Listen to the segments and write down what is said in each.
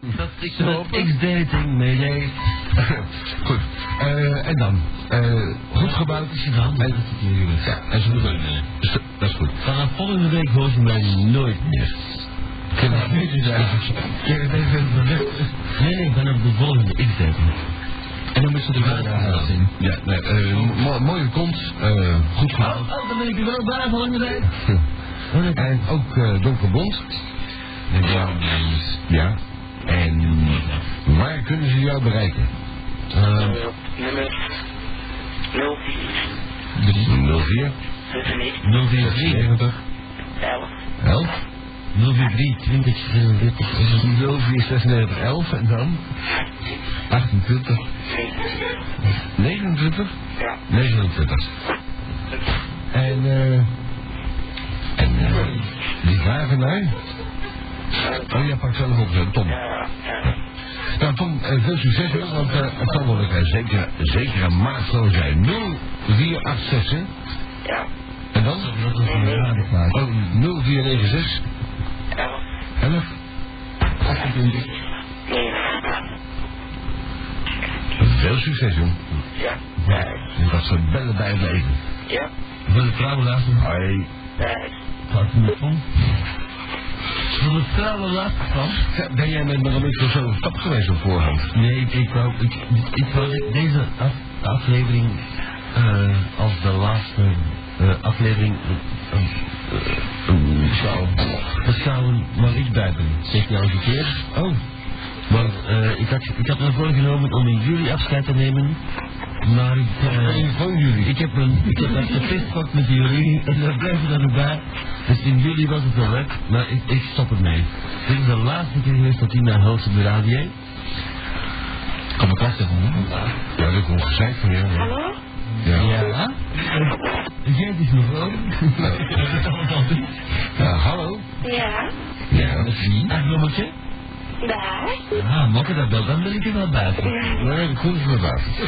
Dat is X-dating, nee, nee. Goed. Eh, en dan? Eh, goed gebouwd. Is je dan? En, Dat is ja, en zo doen Dat is goed. Vanaf volgende week hoor je mij nooit meer. Ken ik niet zijn. Ken het even. Nee, nee, vanaf de volgende X-dating. En dan is het Ja, eruit. Ja, nee, eh, mo- mooie kont. eh, goed gebouwd. Oh, dan ben ik er wel bij volgende week. En ook eh donkerbond. Ja. ja. En waar kunnen ze jou bereiken? Uh, Nummer 04 04 96 043 11 11 043 20 34 0496 11 en dan? 28 29 Ja. 29 en eh en eh die vragen naar oh ja pak zelf op eh, Tom Ja. Ja. nou Tom eh, veel succes hoor want eh, het zal wel een zekere, zijn 0486 hè? Ja. en dan Dat is een radioplaat. oh, 0496 11 11 28 9 veel succes jong Ja. Dat ze bellen bij het leven. Ja. Wil de vrouw laten? Hoi. Daar. Gaat het met van? De vrouw laten van? Ben jij met Maramik zo zo stap geweest op voorhand? Nee, ik, ik wou, ik, ik wou deze af, aflevering eh, als de laatste eh, aflevering eh, eh, zou, dat zou een Maurice Bijbel. Zeg een keer? Oh, Want eh, ik, had, ik had me voorgenomen om in juli afscheid te nemen, maar ik, eh, van jullie. ik heb een, ik heb gepist gehad met jullie en daar blijven er nog bij. Dus in juli was het wel weg, maar ik, ik stop ermee. Dit is de laatste keer geweest dat hij mij host op de radio. Kan me klachten van, hè? Ja, dat komt gezegd van jou. Ja. Hallo? Ja. Ja? Jij is nog wel. Ja, hallo. Ja. Ja, dat is wie? Daar. Ah, mokken dat belt, dan ben ik er wel buiten. Nee, dat komt me buiten.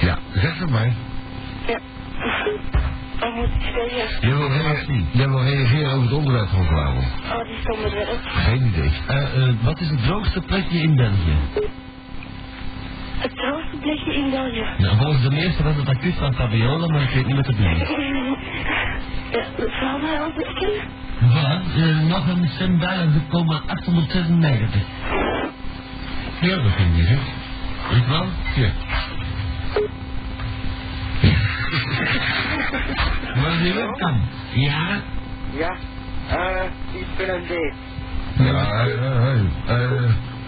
Ja, zeg het maar. Ja. Ik? Jij wil, rea- jij wil reageren over het onderwerp van vanavond. Oh, die is onderwerp. Geen idee. Eh, eh, wat is het droogste plekje in België? Het droogste plekje in België. Nou, volgens de meeste was het acuut van Fabiola, maar ik weet niet wat het is. Ja, dat zal mij wel bekennen. Voilà, eh, nog een stem bij en ze komen 896. Ja, dat vind ik niet. Ik wel? Ja. Maar die webcam. Ja? Ja. Eh, die is een. Ja, ja, ja. Eh,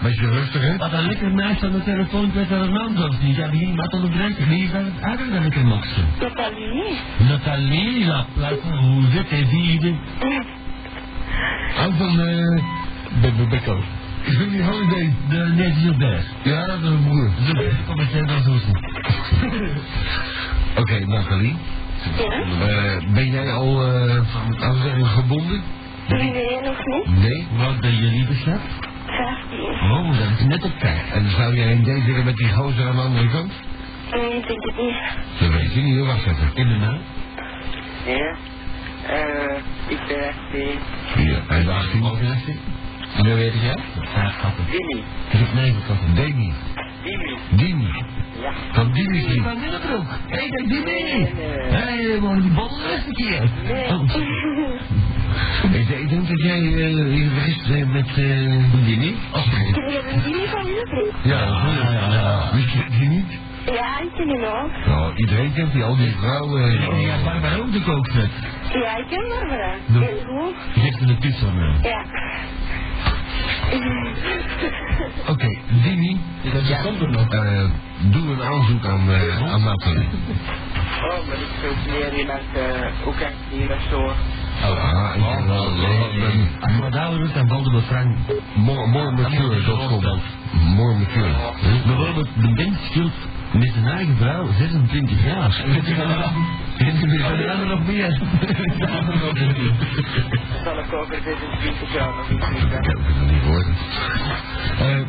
beetje rustig, hè? Wat een lekker meisje aan de telefoon, weet haar naam zelfs niet. Ja, wie wat onderbreken. Wie is dat het ouder dan ik er makste? Nathalie. Nathalie Laplace, hoe zit hij die? Aan van, eh, Be- Be- Becco. Is dat niet Holiday? De, nee, Gilbert. Ja, dat is een broer. De commercieel dan zo Oké, Nathalie. Ja? Eh, ben jij al, eh, laten we zeggen, gebonden? Nee, nog niet. Nee. Wat ben je lieve schat? 15. Oh, dat is net op tijd. En zou jij een date willen met die gozer aan de andere kant? Nee, ik denk het niet. Dat weet je niet, hoor. Wacht even. In de naam? Ja. Eh, ik ben 18. Hier, hij is 18. En dan weet jij? Ja, kappen. Dimi. Ik heb negen kappen. Demi. Dimi. Dimi. Ja. Van Dimi Die Street. van Willebroek. Hé, mee. Nee, nee. Hé, we worden die botten de eerste keer. Nee. Oh, Ik, denk- ik denk dat jij eh, hier vergist eh, met eh Dimi. oh. Ik heb een Dimi van Willebroek. Ja, Ja, ja, ja. Wist je die niet? Ja, ik ken hem ook. Nou, iedereen kent die, al die vrouwen. En die had Barbara ook de kookzet. Ja, ik ken Barbara. Heel goed. Geef me de kus van mij. Ja. Oké. Ja. komt er nog. eh, doe een aanzoek aan, eh aan Nathalie. Oh, maar ik zoek meer iemand, eh, ook echt hier of zo. Ah, ik ben wel eh, Als we dat doen, dan vallen we Frank. more, more mature.com. More mature. Bijvoorbeeld, de mens met zijn eigen vrouw 26 jaar. En de andere nog meer. Zal ik over 26 jaar nog iets Ik zeggen? heb het niet gehoord. Eh,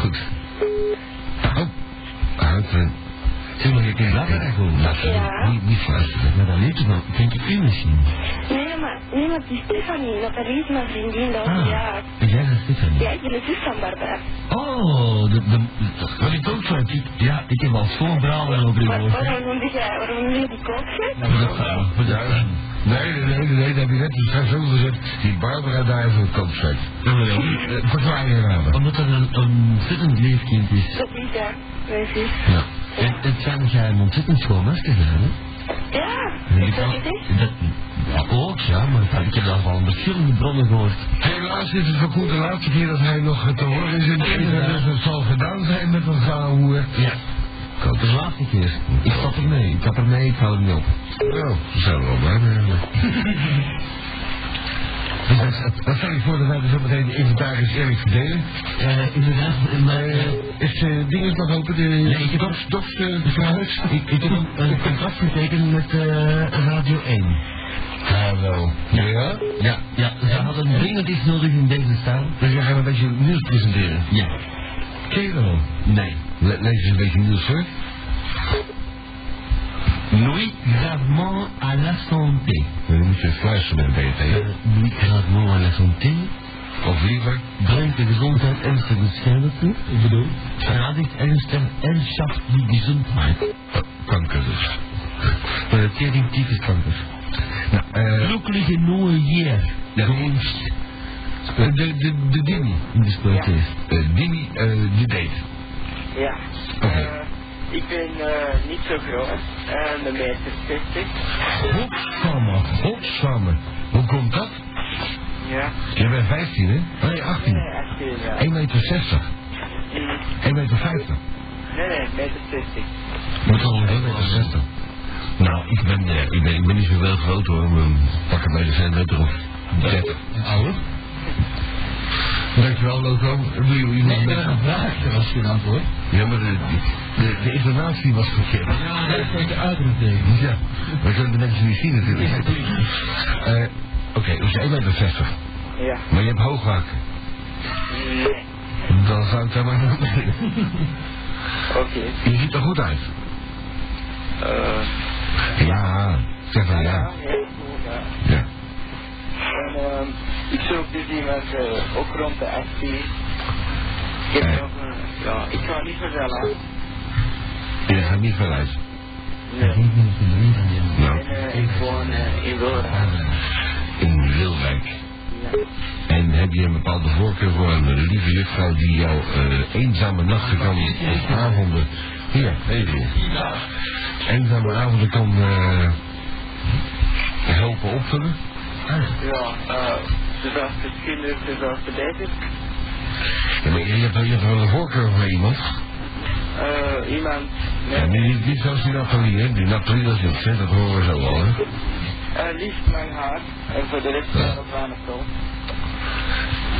goed. Oh, maar, dat eigenlijk gewoon. Nathalie, Ja. niet, niet fluisteren. Maar dan niet, dan denk ik u misschien. Nee, maar Niemand die Stefanie, Nathalie is mijn vriendin, dat Ah, ja. en jij bent Stefanie. Ja, ik ben de zus van Barbara. Oh, de, de, de, wat ik ook zo ik, Ja, ik heb al zo'n verhalen over Waar- woord. Waarom noemde jij, waarom noemde je die voor de vrouw. Nee, nee, nee, nee, dat heb je net straks ook gezegd. Die Barbara daar is een koopzet. Uh, Verklaar je raden. Omdat er een een ontzettend lief kind is. Dat is ja, zus. Ja. En het zijn dat jij een ontzettend schoon masker gedaan, hè? Ja, En is ik dat niet ja, ook, ja, maar ik heb dat van verschillende bronnen gehoord. Helaas is het voor Koen de laatste keer dat hij nog te horen is in het internet. Dus het zal gedaan zijn met een gauwhoer. Ja. De laatste keer. Ik stap er mee. Ik stap er mee, ik hou er niet op. Nou, daar zijn we wel blij mee. Dus dat- dat stel ik voor dat wij zo meteen de inventaris eerlijk verdelen. Eh, inderdaad, maar... Eh, is uh, dingen nog open? De, Nee, ik heb uh, verhuis? Ik, ik heb een, een contract getekend met eh, Radio 1. Hallo. Ja? Ja, ja, ze hadden dringend iets nodig in deze staal. Dus jij gaat een beetje nieuws presenteren. Ja. Ken je dat al? Nee. Le lees eens een beetje nieuws hoor. Gravement à la santé. Dan moet je fluisteren met BT. Euh, Louis gravement à la santé. Of liever, Brengt de gezondheid ernstige schade toe. Ik bedoel? Schaadigt ernstig en schaft die gezondheid. uh, kanker dus. Uh, tering tyfuskanker. Nou, eh, Glückliche nieuwe jaar. Ja. De, de, de Dini. In de speeltjes. Uh, Dini, uh, die date. Ja. Oké. Eh, ik ben eh, niet zo groot. En de meter 60. Hopsamme, hopsamme. Hoe komt dat? Ja. Je bent 15 hè? Oh, nee, 18. Nee, 18 ja. 1 meter 60. Mm, 1 meter 50. Nee, nee, meter 60. Moet al 1 meter 60. Nou, ik ben, eh, ik ben, ik ben niet zo wel groot hoor. Ik pak een meter centimeter of 30. Oude? Dankjewel, Loco. Doe je iemand Nee, een vraag, dat was geen antwoord. Ja, maar de, de, de intonatie was verkeerd. Ja, dat is de uitroepteken. Ja, we kunnen de mensen niet zien natuurlijk. Eh, Oké, dus 1 meter 60. Ja. Maar je hebt hooghaken. Nee. Dan zou ik daar maar beginnen. Oké. Je ziet er goed uit. Eh, Ja, zeg maar ja. ja, goed, ja. Ja. En ehm, ik zoek dus iemand eh, ook rond de 18. Ik heb Ja. nog een, ja, ik ga niet vertellen. Je gaat niet veel uit. Nee. Nou, eh, ik woon eh, in Wilrijk. in Wilwijk. En heb je een bepaalde voorkeur voor een lieve juffrouw die jou eh, eenzame nachten kan, of avonden, hier, even, eenzame avonden kan eh, helpen opvullen? Ja, uh, zoals de schilder, zoals de beter. Ja, maar je, hebt, je hebt wel een voorkeur voor iemand. Uh, iemand niet, niet zoals die Nathalie, hè. Die Nathalie dat is niks, hè. Dat horen we zo al, hè. uh, liefst lang haar en voor de rest Ja. nog weinig zo.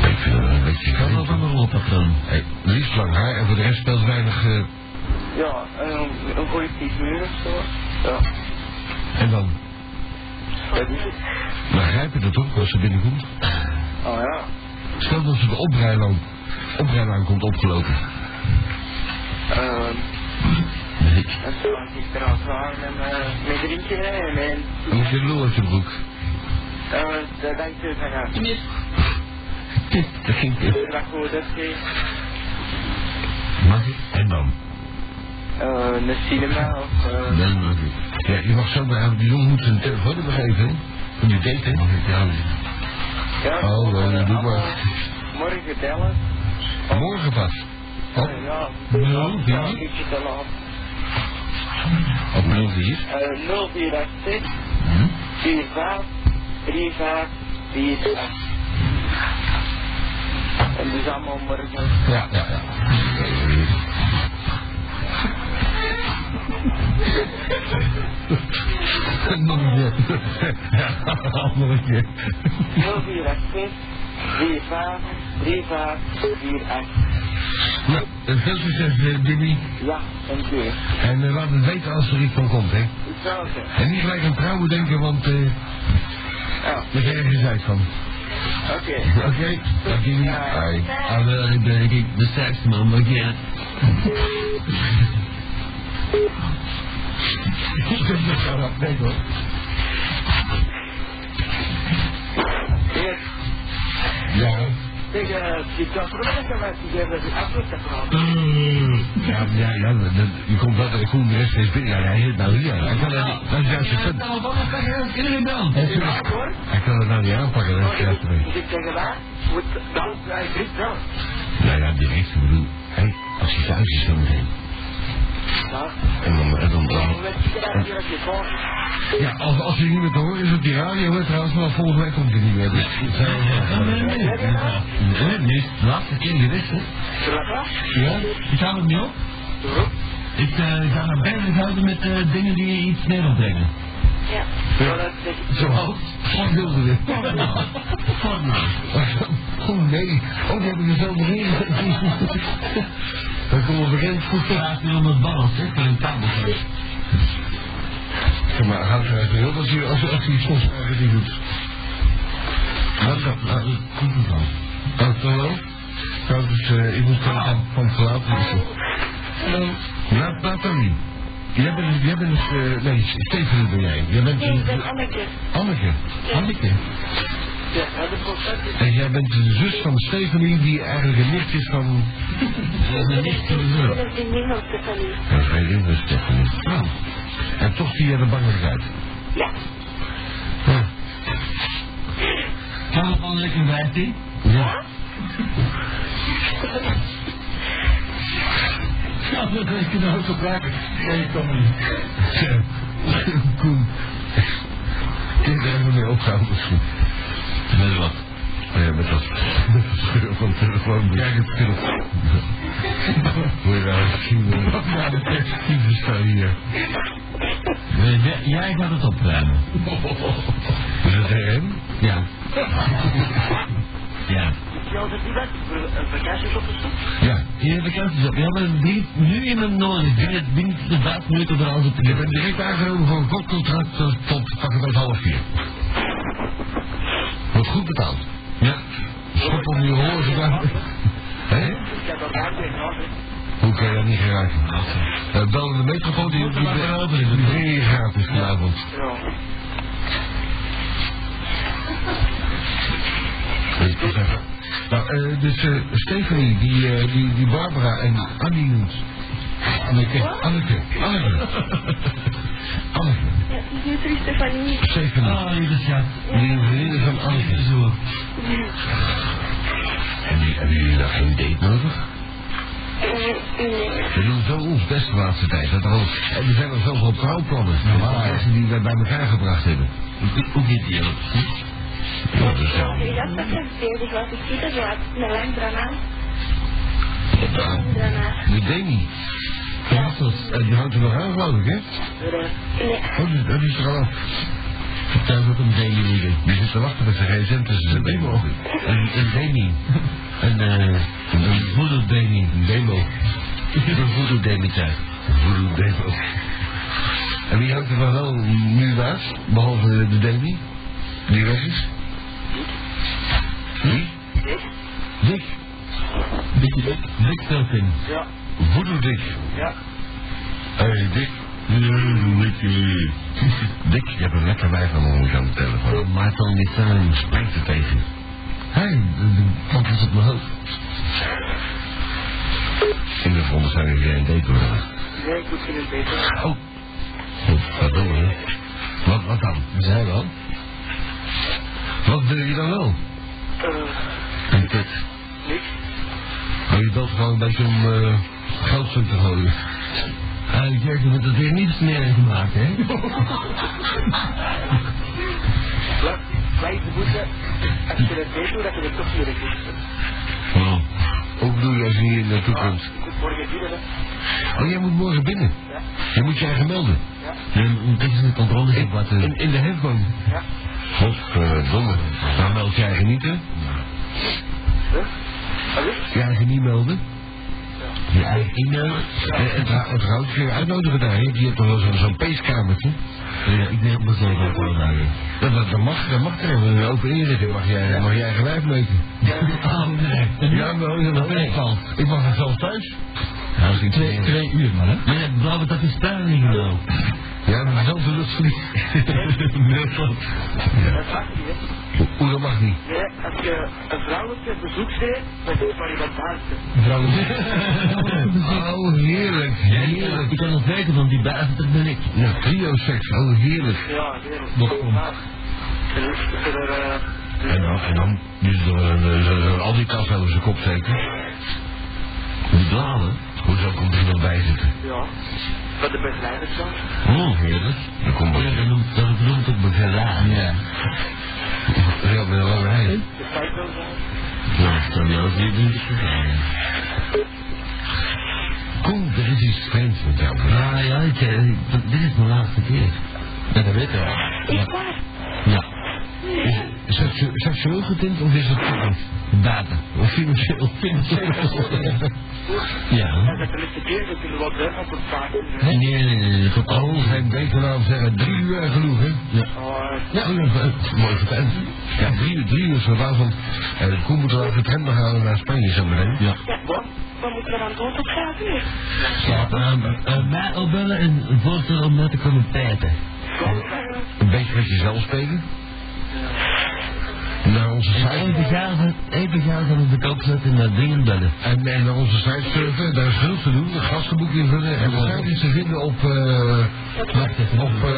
Ik vind het een beetje Kan wel vreemd. van een rolpatroon. Hey, liefst lang haar en voor de rest speelt weinig... eh, Ja, een, een goede figuur of zo. Ja, en dan? dat is het. Dan grijp je dat op als ze binnenkomt. Oh ja. Stel dat ze de oprijlaan, oprijlaan komt opgelopen. Ik er al klaar met mijn met drinken en je een lul uit je broek. Dat dank je van ja. Dat ging Dat is goed, dat is Mag ik? En dan? uh, een cinema of... Uh, Dan mag ik. Ja, je mag zo maar... Die jongen moet zijn telefoon hebben geven, hè. Voor die date, hè. Mag ik jou? ja, Oh, uh, doe maar. Morgen bellen. Morgen pas. Op, Uh, ja, vier? ja, op 04. Uh, 0486 Hm? 45 35 48. En dus allemaal morgen. Ja, ja, ja. Nog een keer. Ja, nog een keer. 0486 45 35 48. Nou, veel succes, eh, Jimmy. Ja, dank u. En eh, laat het weten als er iets van komt, hè. Ik zou zeggen. En niet gelijk aan trouwen denken, want eh Ja, daar krijg je gezeik van. oké. Oké. Hoi. Ah, wel, ik ben ik de sterkste man, maar ja. Ik ben er zo rap hoor. Tegen die transformatie mij gegeven dat ik afloop heb gehad. Ja, ja, ja, dat- je komt wel de rest binnen. Ja, hij heet nou hier. Hij kan het niet, dat is juist het punt. Ja, hoor. Hij kan het nou niet aanpakken, dat is juist het punt. Dus ik tegen mij, moet dan, hij drie dan. Nou ja, direct, ik bedoel, ja, als, als hij niet meer te horen is op die radio, hè, trouwens, maar volgende week komt hij niet meer. Dus, het zijn wel- Nee, nee, nee. Nee, de laatste keer geweest, hè. Ja? Ik ga het niet op. Ik eh, ga me houden met eh, dingen die iets sneller brengen. Ja. Ja, dat. Zoals? Wat wilde dit? Oh nee, oh die hebben dezelfde reden. Dan komen we bekend goed op. Vraag nu om het balans, hè, voor een kabel. Zeg maar, houdt even heel als hij als, als hij soms eigenlijk niet doet. Wat dat? Dat is goed gegaan. Oh, toch wel? Nou, dus eh, ik moet van, van, van het wisselen. Hallo. Nou, Nathalie. Jij bent, jij bent, eh, nee, Steven ben jij. Jij bent Nee, ik ben een, Anneke. Anneke. Anneke. Ja, dat is gewoon En jij bent de zus van Stephanie, die eigenlijk een nicht is van... Dat is niet te Ik doen. ben een vriendin van Stefanie. Een vriendin van Stephanie. Nou. En toch zie je er bangelijk uit. Ja. Ja. Gaan we van lekker 15? Ja. Ja, dat is nou gebruiken. Nee, kom niet. Koen. Kun je er even mee opgaan misschien? Met wat? Ja, met dat, met dat scheur van de telefoon. Kijk het scheur. Moet je nou zien hoe ja, de perspectieven staan hier. Eh, jij- Jij gaat het opruimen. Is het hem? Ja. Ja. Ja, dat is niet best. Een vakantie op de stoep. Ja. Hier kans is op. Ja, maar dient nu in een nodig. Binnen, binnen de vijf minuten er alles op te Je bent direct aangenomen voor een kopcontract tot, tot pakken bij half vier. Wordt goed betaald. Ja. Schop om je horen Hoe kan je dat niet geraken? Uh, bel de metropool, die, die, die, die brengen je gratis vanavond. Ja. Weet je, zeggen. Nou, eh, dus eh, Stephanie, die, eh, die, die Barbara en Annie noemt. Anneke, Anneke, Anneke. Anneke, Ja, die is er Stefanie. Stephanie. Ah, lieve schat. Die vriendin van Anneke. Zo. En die, hebben jullie daar geen date nodig? Nee. We doen zo ons best de laatste tijd. Dat er, al, en er zijn al zoveel trouwplannen. Ja. Mensen die we bij elkaar gebracht hebben. Hoe- gaat die ook? Ja, dat is Ja, ik dat ik bezig was. Ik zie er zo lang drama. Ja. Een. De Demi. Ja. Eh, die hangt er nog aan, geloof ik, hè? Nee. Oh, dat is er al. Vertel wat een demi liegen. Die zit te wachten met zijn gsm tussen zijn. Een, een demi. Een, eh, een voodoo demi. Een demo. Een voodoo demi thuis. Voodoo demo. En wie hangt er dan wel nu naast? Behalve de Demi? Die weg is? Wie? Dick. Dikke dik. Dik Velkin. Ja. Voodoo Dick. Ja. Hé, Dick. Dick, je hebt een lekker wijf aan ons aan de telefoon. Maar dan niet zijn. Spreekt er tegen. Hé, de Wat is op mijn hoofd? In de veronderstelling dat jij een date hebben. Nee, ik moet geen beter. Oh. Goed, wat doen we? Wat, wat dan? Zij wel. Wat wil je dan wel? Eh, Een kut. niks. Maar je belt gewoon een beetje om uh, geldstuk te gooien. Uh, Jerk, je hebt het weer niet smerig gemaakt, hè? Blijf, blijf de boete. Als je dat weet, doe dat je er toch weer een Oh. Hoe bedoel je als je hier naartoe komt? ik moet morgen binnen. Oh, jij moet morgen binnen. Ja. Je moet je eigen melden. Ja. Een technische controle In, wat in, in de hefboom. Ja. Godverdomme. Dan meld je eigen niet, hè? Huh? Wat is? Je eigen niet melden. Je eigen e-mail. En, kun je uitnodigen daar. Je hebt toch wel zo'n peeskamertje? Ja, ik neem het zeker op alle dagen. Dat, dat, dat mag, dat mag er. Een open inrichting mag jij, mag jij eigen wijf neuken. Oh nee. Ja, wel, ja, wel. Nee, vals. Ik mag het zelf thuis. Ja, ik twee, twee uur, man, hè? Geloof dat is spanning nou. Ja, maar dezelfde luchtverlies. Nee, klopt. Dat mag niet, hè. Oeh, dat mag niet. Nee, als je een vrouwelijke bezoek deed, dan is het maar iemand baarste. Oh, heerlijk, heerlijk. Ik kan het weten, want die baas, dat ben ik. Ja, trio seks, oh heerlijk. Ja, heerlijk. Nog om. En eh, En dan, en dan dus er een, zo- zo'n al die kast over zijn kop steken. Die blauwe. Hoezo komt er nog bij zitten? ja, van de begeleiders dan. Oh, heerlijk. Dat komt Ja, dat noemt, dat noemt ook begelaar. Ja. Ja, een lange rij. De cycle dan. Ja, dat kan je ook niet doen. Kom, er is iets vreemds met jou. Ja, ja, ik, eh, ik- dit is mijn laatste keer. Ja, dat weet je wel. Is waar? Ja. Seksu- seksueel getint of is het technisch? Data. Of financieel? Financieel. En Ja. dat de laatste keer dat jullie wel deur van voor vaak. Nee, nee, nee, Oh, geen beter naam zeggen. Drie uur en genoeg, hè? Ja. Oh, Ja, ja, eh, mooi verteld. Ja, drie uur, drie uur is wel van... eh, de koe moet er over het rem gaan naar Spanje zo meteen. Ja. Ja, wat? Wat moeten we dan doen tot graag nu? Uh, mij opbellen en voorstellen om mij te komen pijpen. Een beetje met jezelf spelen. Naar onze En even site. gaan even gaan op de kop zetten en naar dingen bellen. En, en naar onze site surfen, daar is veel te doen. Een gastenboek invullen. En we zijn iets te vinden op... eh even. op... eh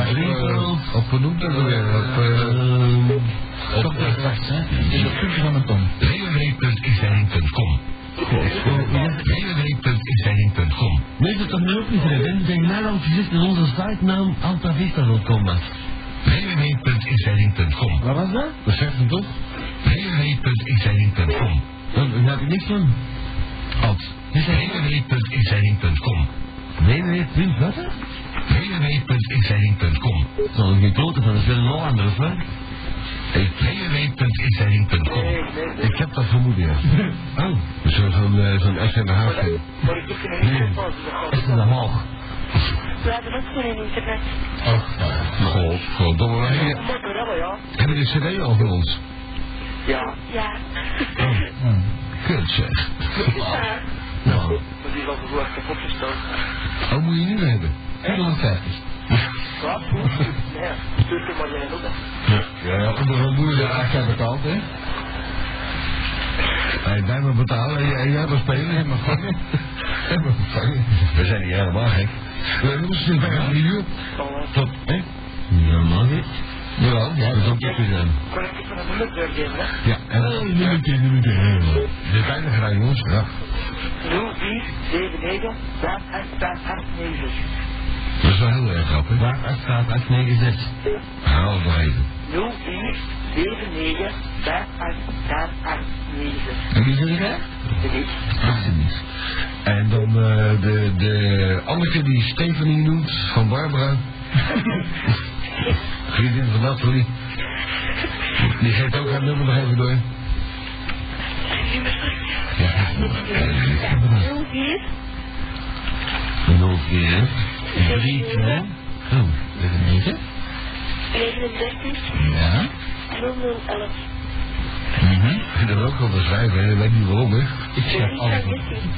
op, eh, op, hoe noemt dat weer? Op... eh Ehm, op eh. Is het puntje van mijn tong. www.xzending.com www.xzending.com Nee, dat toch niet opgeschreven? Ik denk mij dat gezegd in onze sitenaam altavista.com was. www.xzending.com Wat was dat? Hem toch? www.xzending.com Daar heb ik niks van. Alt. www.xzending.com www. Wat? hè? www.xzending.com Dat is geen klote van, dat is wel een Hollander, of wat? www.xzending.com nee, nee. Ik heb dat vermoeden, ja. Oh. Zo'n zo'n zo'n S en een H zijn. Maar ik heb geen dat? We hebben ook geen internet. God, goddomme. Hebben- ja. Die cd al van ons? Ja, Ja. Kut zeg. Ja. Nou, maar die is al goed kapot gesteld. Oh, moet je meer hebben? 450. Wat? Nee, stuur het maar jij ook. Ja, ja, dat moeilijk. Ja, ik heb betaald, hè? Hey, wij maar betalen en jij- maar spelen. En maar vangen. En. We zijn niet helemaal gek. We moesten bijna drie uur. Tot, hè? Ik? Jawel. Ja, dat zou ook kunnen zijn. Kan ik even een doorgeven, hè? Ja, en Oh, nummer 10, nummer 10. Dit is bijna gedaan, jongens. Ja. 0479 8889. Dat is wel heel erg grappig. Waar 8 gaat 896. Haal het nog even. 0479 8889. En wie zeg jij? Dat is Alsjeblieft. En dan eh, de, de Anneke die Stephanie noemt, van Barbara. Vriendin van Nathalie. Die geeft ook haar nummer nog even door. Hoe vier? 04. 3, 2. Oh, dat is 9. 39 Ja. 0011. Mhm. Ik vind dat ook wel beschrijven, hè. ik weet niet waarom, hè. Ik alles van op. Jessie.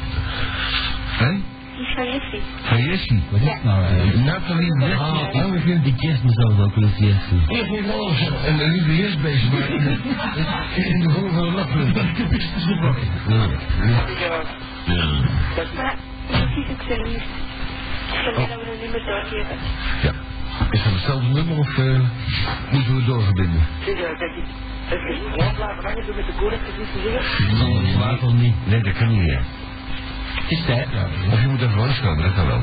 Is van Jessie. Van Jessie. Wat is het nou eigenlijk? Nathalie Jessie. Ah, nou, ik vind die kerstmis zelfs ook wel eens Jessie. Ik vind wel eens een, lieve maar in de, in de vorm van een. Ja. Ja, Ja. dat is Maar Jessie is ook zijn lief. Ik kan mij dat we een nummer doorgeven. Ja. Is dat hetzelfde nummer of eh, moeten we het doorverbinden? Zeg, eh, kijk, ik- gewoon blijven hangen zo met de koning te zeggen. Nee, waarom niet? Nee, dat kan niet meer. Het is tijd. Ja. Of je moet even langskomen, dat kan wel.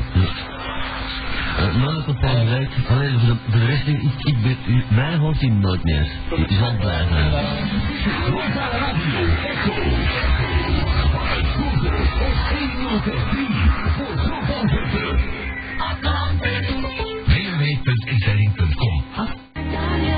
Uh, nou, tot volgende week. Alleen voor de, rest, ik, ik, ben- u- mij hoort hij nooit meer. Je zal. Echo. 103.